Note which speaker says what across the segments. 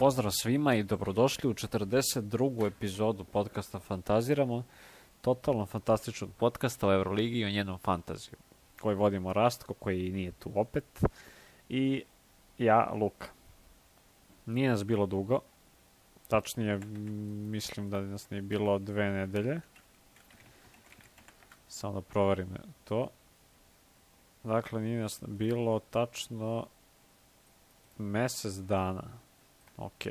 Speaker 1: pozdrav svima i dobrodošli u 42. epizodu podcasta Fantaziramo, totalno fantastičnog podcasta o Euroligi i o njenom fantaziju, koji vodimo Rastko, koji nije tu opet, i ja, Luka. Nije nas bilo dugo, tačnije mislim da nas nije bilo dve nedelje, samo da proverim to. Dakle, nije nas bilo tačno mesec dana. Ok.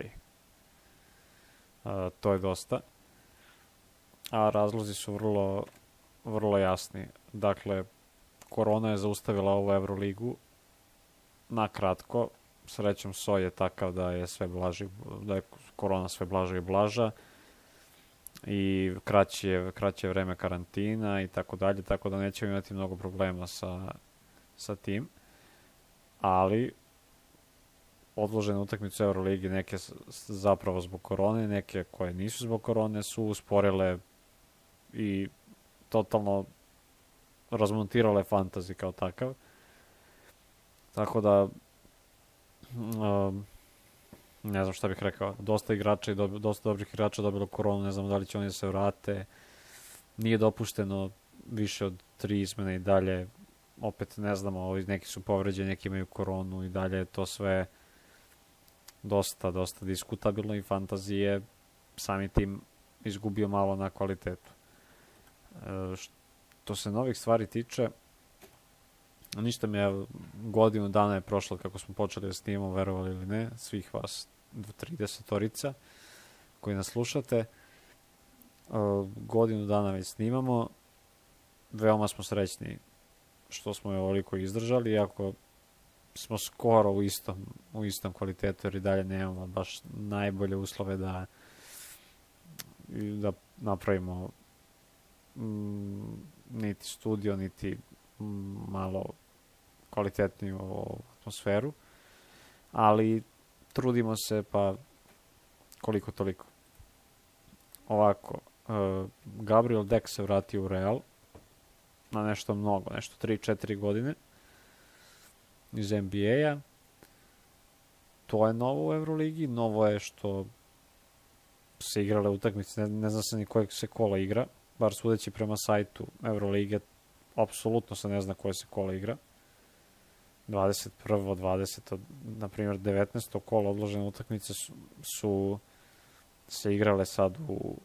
Speaker 1: A, to je dosta. A razlozi su vrlo, vrlo jasni. Dakle, korona je zaustavila ovu Euroligu na kratko. Srećom soj je takav da je sve blaži, da je korona sve blaža i blaža i kraće, kraće vreme karantina i tako dalje, tako da nećemo imati mnogo problema sa, sa tim. Ali odložene utakmice Euroligi, neke zapravo zbog korone, neke koje nisu zbog korone, su usporile i totalno razmontirale fantazi kao takav. Tako da um, ne znam šta bih rekao, dosta igrača i dobi, dosta dobrih igrača dobilo koronu, ne znam da li će oni da se vrate. Nije dopušteno više od tri izmene i dalje, opet ne znamo, ovi neki su povređeni, neki imaju koronu i dalje to sve dosta, dosta diskutabilno i fantazije sami tim izgubio malo na kvalitetu. E, što se novih stvari tiče, ništa mi je godinu dana je prošlo kako smo počeli da snimamo, verovali ili ne, svih vas 30 orica koji nas slušate. E, godinu dana već snimamo, veoma smo srećni što smo je ovoliko izdržali, iako smo skoro u istom, u istom kvalitetu, jer i dalje nemamo baš najbolje uslove da da napravimo mm, niti studio, niti malo kvalitetniju atmosferu, ali trudimo se pa koliko toliko. Ovako, uh, Gabriel Deck se vratio u Real na nešto mnogo, nešto 3-4 godine iz NBA-a. To je novo u Euroligi, novo je što se igrale utakmice, ne, ne zna se ni kojeg se kola igra, bar sudeći prema sajtu Eurolige, apsolutno se ne zna koje se kola igra. 21. 20. na primjer 19. kola odložene utakmice su, su se igrale sad u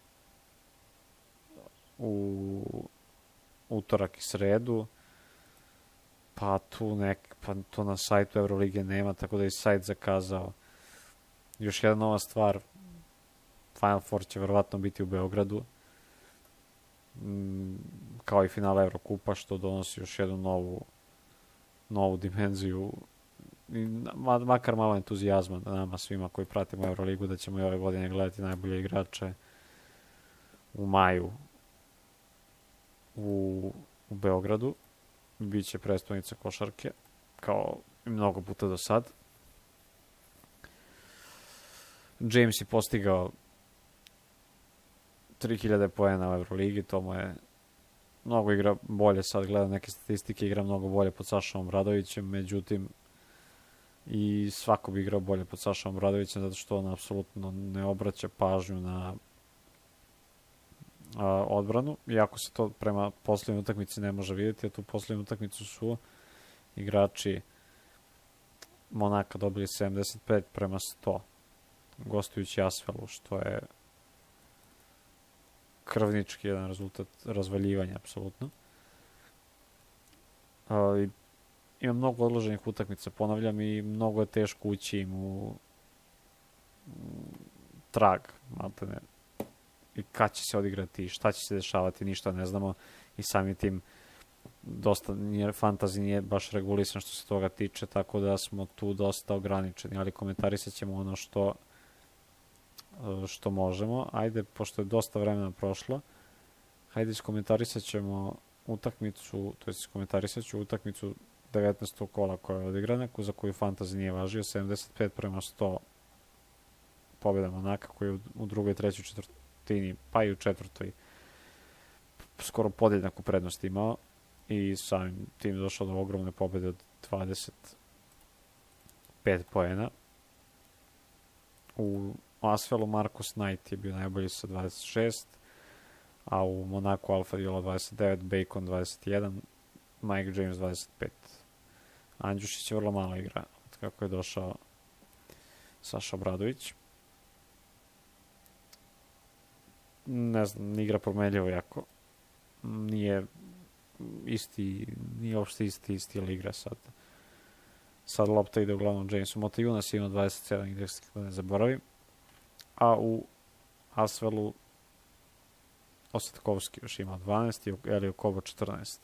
Speaker 1: u utorak i sredu pa tu nek, pa to na sajtu Eurolige nema, tako da je sajt zakazao. Još jedna nova stvar, Final Four će verovatno biti u Beogradu, mm, kao i finale Eurokupa, što donosi još jednu novu novu dimenziju. I makar malo entuzijazma da nama svima koji pratimo Euroligu da ćemo i ove godine gledati najbolje igrače u maju u, u Beogradu biće predstavnica košarke, kao i mnogo puta do sad. James je postigao 3000 poena u Euroligi, to mu je mnogo igra bolje, sad gledam neke statistike, igra mnogo bolje pod Sašom Obradovićem, međutim i svako bi igrao bolje pod Sašom Obradovićem zato što on apsolutno ne obraća pažnju na odbranu, iako se to prema poslednjoj utakmici ne može vidjeti, a tu poslednju utakmicu su igrači Monaka dobili 75 prema 100 gostujući Asvelu, što je krvnički jedan rezultat razvaljivanja, apsolutno. Uh, ima mnogo odloženih utakmica, ponavljam, i mnogo je teško ući im u, trag, maltene, i kad će se odigrati, šta će se dešavati, ništa ne znamo i sami tim dosta nije, fantazi nije baš regulisan što se toga tiče, tako da smo tu dosta ograničeni, ali komentarisat ćemo ono što što možemo. Ajde, pošto je dosta vremena prošlo, hajde iskomentarisat ćemo utakmicu, to je iskomentarisat ću utakmicu 19. kola koja je odigrana, za koju fantasy nije važio, 75 prema 100 pobjeda Monaka koji je u drugoj, trećoj četvrtoj četvrtini, pa i u četvrtoj skoro podjednaku prednost imao i samim tim došao do ogromne pobede od 25 poena U Asvelu Marcus Knight je bio najbolji sa 26, a u Monaco Alfa Viola 29, Bacon 21, Mike James 25. Andjušić je vrlo malo igra od kako je došao Saša Bradović. Ne znam, igra promenljivo jako. Nije isti, nije uopšte isti stil igre sad. Sad lopta ide uglavnom Jamesu Motajunas ima 27 igre, da ne zaboravim. A u Asvelu Osjetkovski još ima 12 i Elio Kobo 14.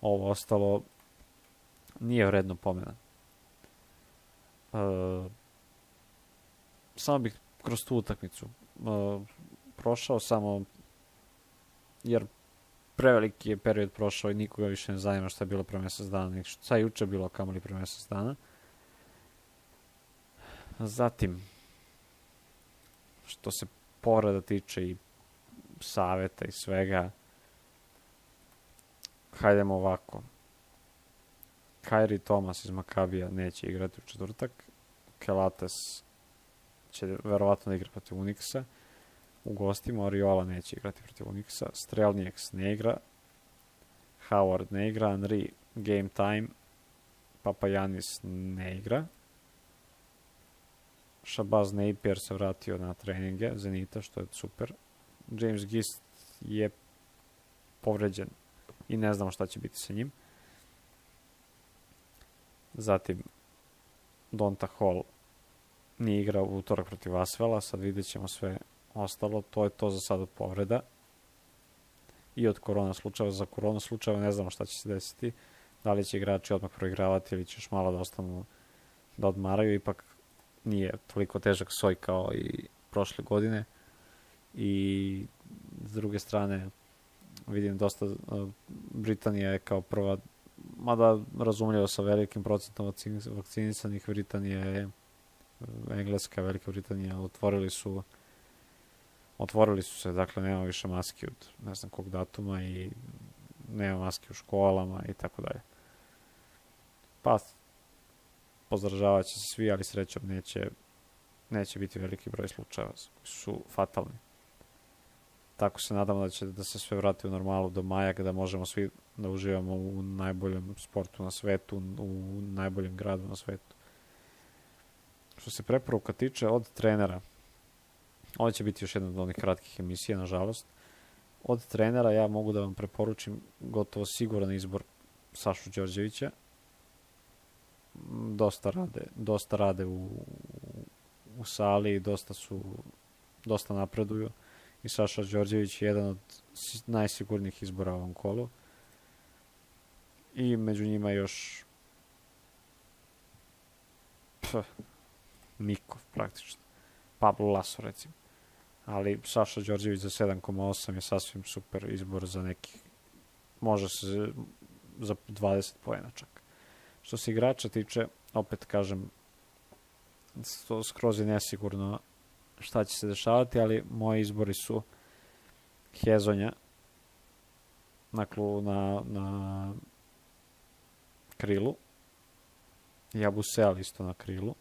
Speaker 1: Ovo ostalo nije vredno pomena. Uh, samo bih kroz tu utakmicu uh, prošao samo jer preveliki je period prošao i nikoga više ne zanima šta je bilo pre mesec dana, šta je juče bilo kamoli pre mesec dana. Zatim, što se povreda tiče i saveta i svega, hajdemo ovako. Kairi Thomas iz Makabija neće igrati u četvrtak. Kelates će verovatno da igra protiv Unixa. U gostima Oriola neće igrati protiv Unixa. Strelnijeks ne igra. Howard ne igra. Henry game time. Papajanis ne igra. Shabazz Napier se vratio na treninge Zenita, što je super. James Gist je povređen i ne znamo šta će biti sa njim. Zatim Donta Hall nije igrao u utorak protiv Asvela, sad vidjet ćemo sve ostalo, to je to za sad od povreda. I od korona slučajeva. Za korona slučajeva ne znamo šta će se desiti, da li će igrači odmah proigravati ili će još malo da ostanu da odmaraju, ipak nije toliko težak soj kao i prošle godine. I s druge strane vidim dosta Britanija je kao prva mada razumljivo sa velikim procentom vakcinisanih Britanija je Engleska, Velika Britanija otvorili su otvorili su se, dakle nema više maski od ne znam kog datuma i nema maski u školama i tako dalje. Pa pozdržavat će se svi, ali srećom neće, neće biti veliki broj slučajeva koji su fatalni. Tako se nadamo da će da se sve vrati u normalu do maja kada možemo svi da uživamo u najboljem sportu na svetu, u najboljem gradu na svetu. Što se preporuka tiče od trenera, ovo će biti još jedna od onih kratkih emisija, nažalost. Od trenera ja mogu da vam preporučim gotovo siguran izbor Sašu Đorđevića. Dosta rade, dosta rade u, u sali, dosta su dosta napreduju i Saša Đorđević je jedan od najsigurnijih izbora u ovom kolu. I među njima još Pff, Mikov praktično. Pablo Laso recimo. Ali Saša Đorđević za 7,8 je sasvim super izbor za neki može se za 20 pojena čak. Što se igrača tiče, opet kažem, to skroz je nesigurno šta će se dešavati, ali moji izbori su Hezonja na, klu, na, na krilu, Jabusel isto na krilu,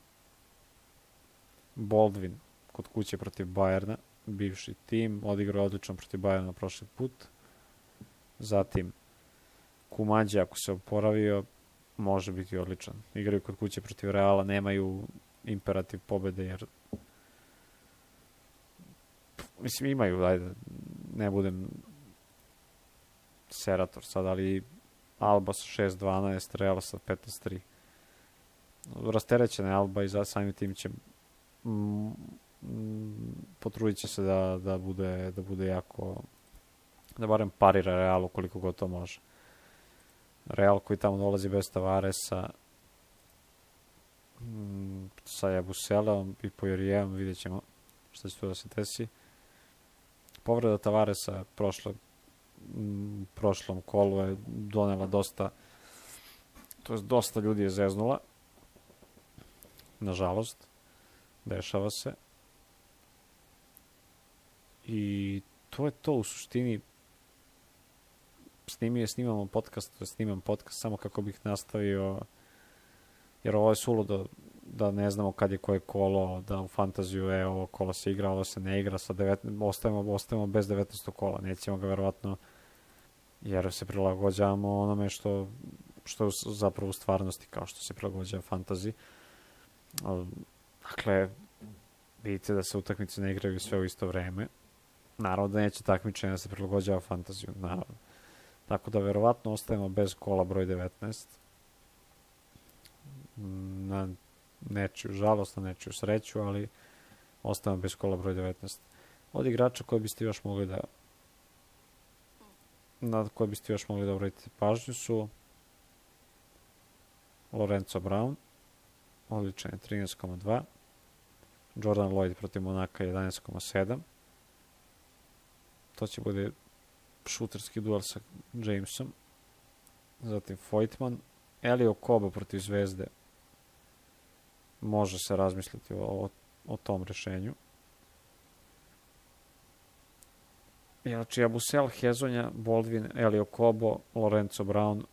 Speaker 1: Baldwin kod kuće protiv Bajerna, bivši tim, odigrao odlično protiv Bajerna prošli put, zatim Kumađe ako se oporavio, može biti odličan. Igraju kod kuće protiv Reala, nemaju imperativ pobede jer mislim imaju, ajde, ne budem serator sad, ali Alba sa 6-12, Real sa 15-3. Rasterećena je Alba i za samim tim će potrudit će se da, da, bude, da bude jako da barem parira Realu koliko god to može. Real koji tamo dolazi bez Tavaresa mm, sa Jabuseleom i Pojorijevom vidjet ćemo šta će tu da se desi. Povreda Tavaresa prošle, m, prošlom kolu je donela dosta to je dosta ljudi je zeznula. Nažalost dešava se i to je to u suštini snimio snimamo podcast, to snimam podcast samo kako bih nastavio jer ovo je suludo da ne znamo kad je koje kolo, da u fantaziju je ovo kolo se igra, ovo se ne igra, sa 19, ostajemo, ostajemo bez 19. kola, nećemo ga verovatno jer se prilagođavamo onome što, što je zapravo u stvarnosti kao što se prilagođava fantazi. Dakle, vidite da se utakmice ne igraju sve u isto vreme. Naravno da neće takmičenje da se prilagođava fantaziju, naravno. Tako da verovatno ostajemo bez kola broj 19. Na nečiju žalost, na nečiju sreću, ali ostajemo bez kola broj 19. Od igrača koje biste još mogli da na koje biste još mogli da obratite pažnju su Lorenzo Brown, odličan je 13,2, Jordan Lloyd protiv Monaka 11,7. To će bude šuterski duel sa Jamesom. Zatim Voigtman, Elio Koba protiv Zvezde. Može se razmisliti o, o, o tom rešenju. Znači, Abusel, Hezonja, Baldwin, Elio Kobo, Lorenzo Brown,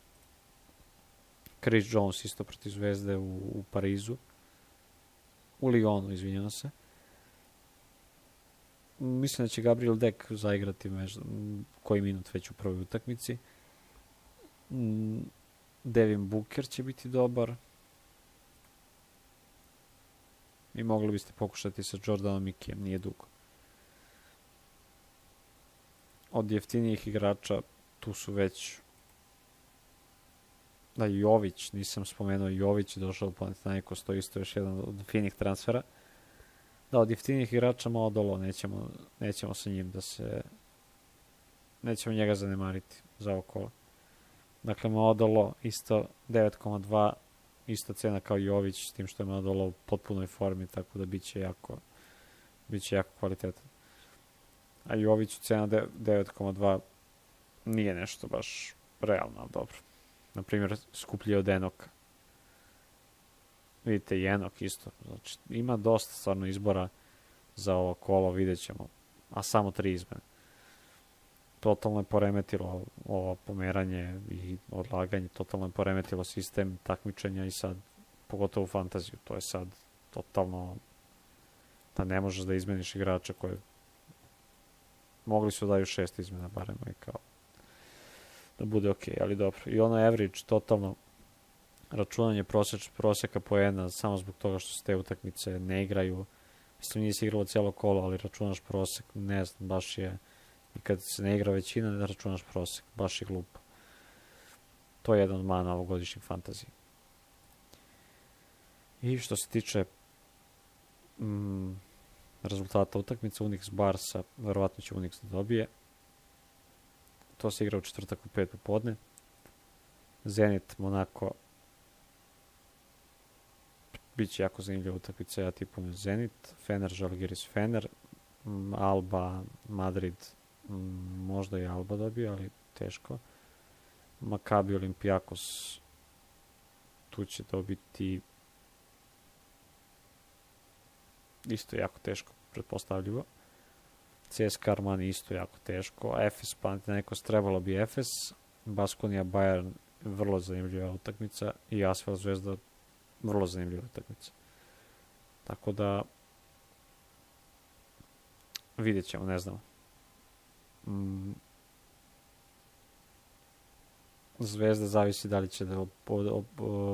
Speaker 1: Chris Jones isto protiv Zvezde u, u Parizu. U Lyonu, izvinjam se. Mislim da će Gabriel Deck zaigrati mež, koji minut već u prvoj utakmici. Devin Booker će biti dobar. I mogli biste pokušati sa Jordanom Mikijem, nije dugo. Od jeftinijih igrača tu su već da Jović, nisam spomenuo Jović, došao u Panathinaikos, to isto još jedan od finih transfera. Da, od jeftinih igrača malo dolo, nećemo, nećemo sa njim da se nećemo njega zanemariti za ovo kolo. Dakle, Modolo isto 9,2 ista cena kao Jović, s tim što je Modolo u potpunoj formi, tako da biće jako biće jako kvalitetan. A Jović cena 9,2 nije nešto baš realno, ali dobro na primjer, skuplji od Enoka. Vidite, i Enok isto. Znači, ima dosta stvarno izbora za ovo kolo, vidjet ćemo. A samo tri izmene. Totalno je poremetilo ovo pomeranje i odlaganje, totalno je poremetilo sistem takmičenja i sad, pogotovo u fantaziju, to je sad totalno da ne možeš da izmeniš igrača koje mogli su da daju šest izmena barem i kao da bude ok, ali dobro. I ono average, totalno računanje proseč, proseka poena samo zbog toga što se te utakmice ne igraju. Mislim, nije se igralo cijelo kolo, ali računaš prosek, ne znam, baš je, i kad se ne igra većina, ne računaš prosek, baš je glupo. To je jedan od mana ovogodišnjeg fantazije. I što se tiče mm, rezultata utakmice, Unix Barsa, verovatno će Unix da dobije. To se igra u četvrtak u pet popodne. Zenit, Monako, Biće jako zanimljiva utakmica, ja tipujem Zenit, Fener, Žalgiris, Fener, Alba, Madrid, možda i Alba dobio, ali teško. Makabi, Olimpijakos, tu će dobiti isto jako teško, pretpostavljivo. CSKA Armani isto jako teško, Efes Panathinaikos trebalo bi Efes, Baskonija Bayern vrlo zanimljiva utakmica i Asfel Zvezda vrlo zanimljiva utakmica. Tako da vidjet ćemo, ne znam. Mm, Zvezda zavisi da li će da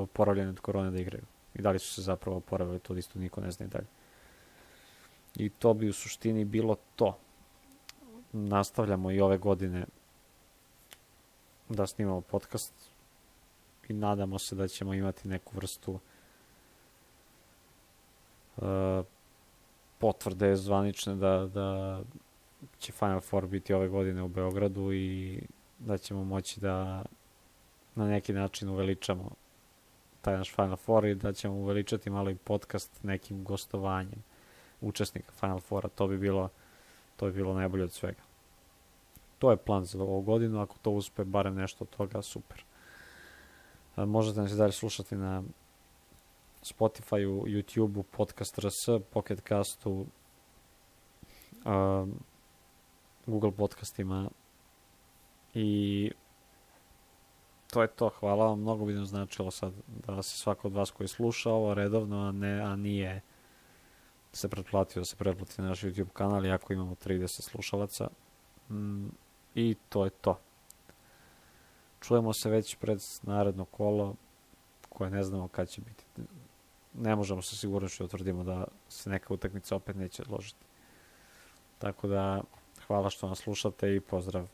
Speaker 1: oporavljeni od korone da igraju. I da li su se zapravo oporavili, to isto niko ne zna i dalje. I to bi u suštini bilo to nastavljamo i ove godine da snimamo podcast i nadamo se da ćemo imati neku vrstu potvrde zvanične da, da će Final Four biti ove godine u Beogradu i da ćemo moći da na neki način uveličamo taj naš Final Four i da ćemo uveličati malo i podcast nekim gostovanjem učesnika Final Fora. To bi bilo to bi bilo najbolje od svega. To je plan za ovu godinu, ako to uspe barem nešto od toga, super. Možete nas i dalje slušati na Spotify-u, YouTube-u, Podcast RS, Pocket Castu, uh, Google podcastima i to je to. Hvala vam. Mnogo bi nam značilo sad da se svako od vas koji sluša ovo redovno, a, ne, a nije se pretplatio, da se pretplati na naš YouTube kanal, iako imamo 30 slušalaca. Mm, I to je to. Čujemo se već pred naredno kolo, koje ne znamo kad će biti. Ne možemo sa sigurnošću da utvrdimo da se neka utakmica opet neće odložiti. Tako da, hvala što nas slušate i pozdrav.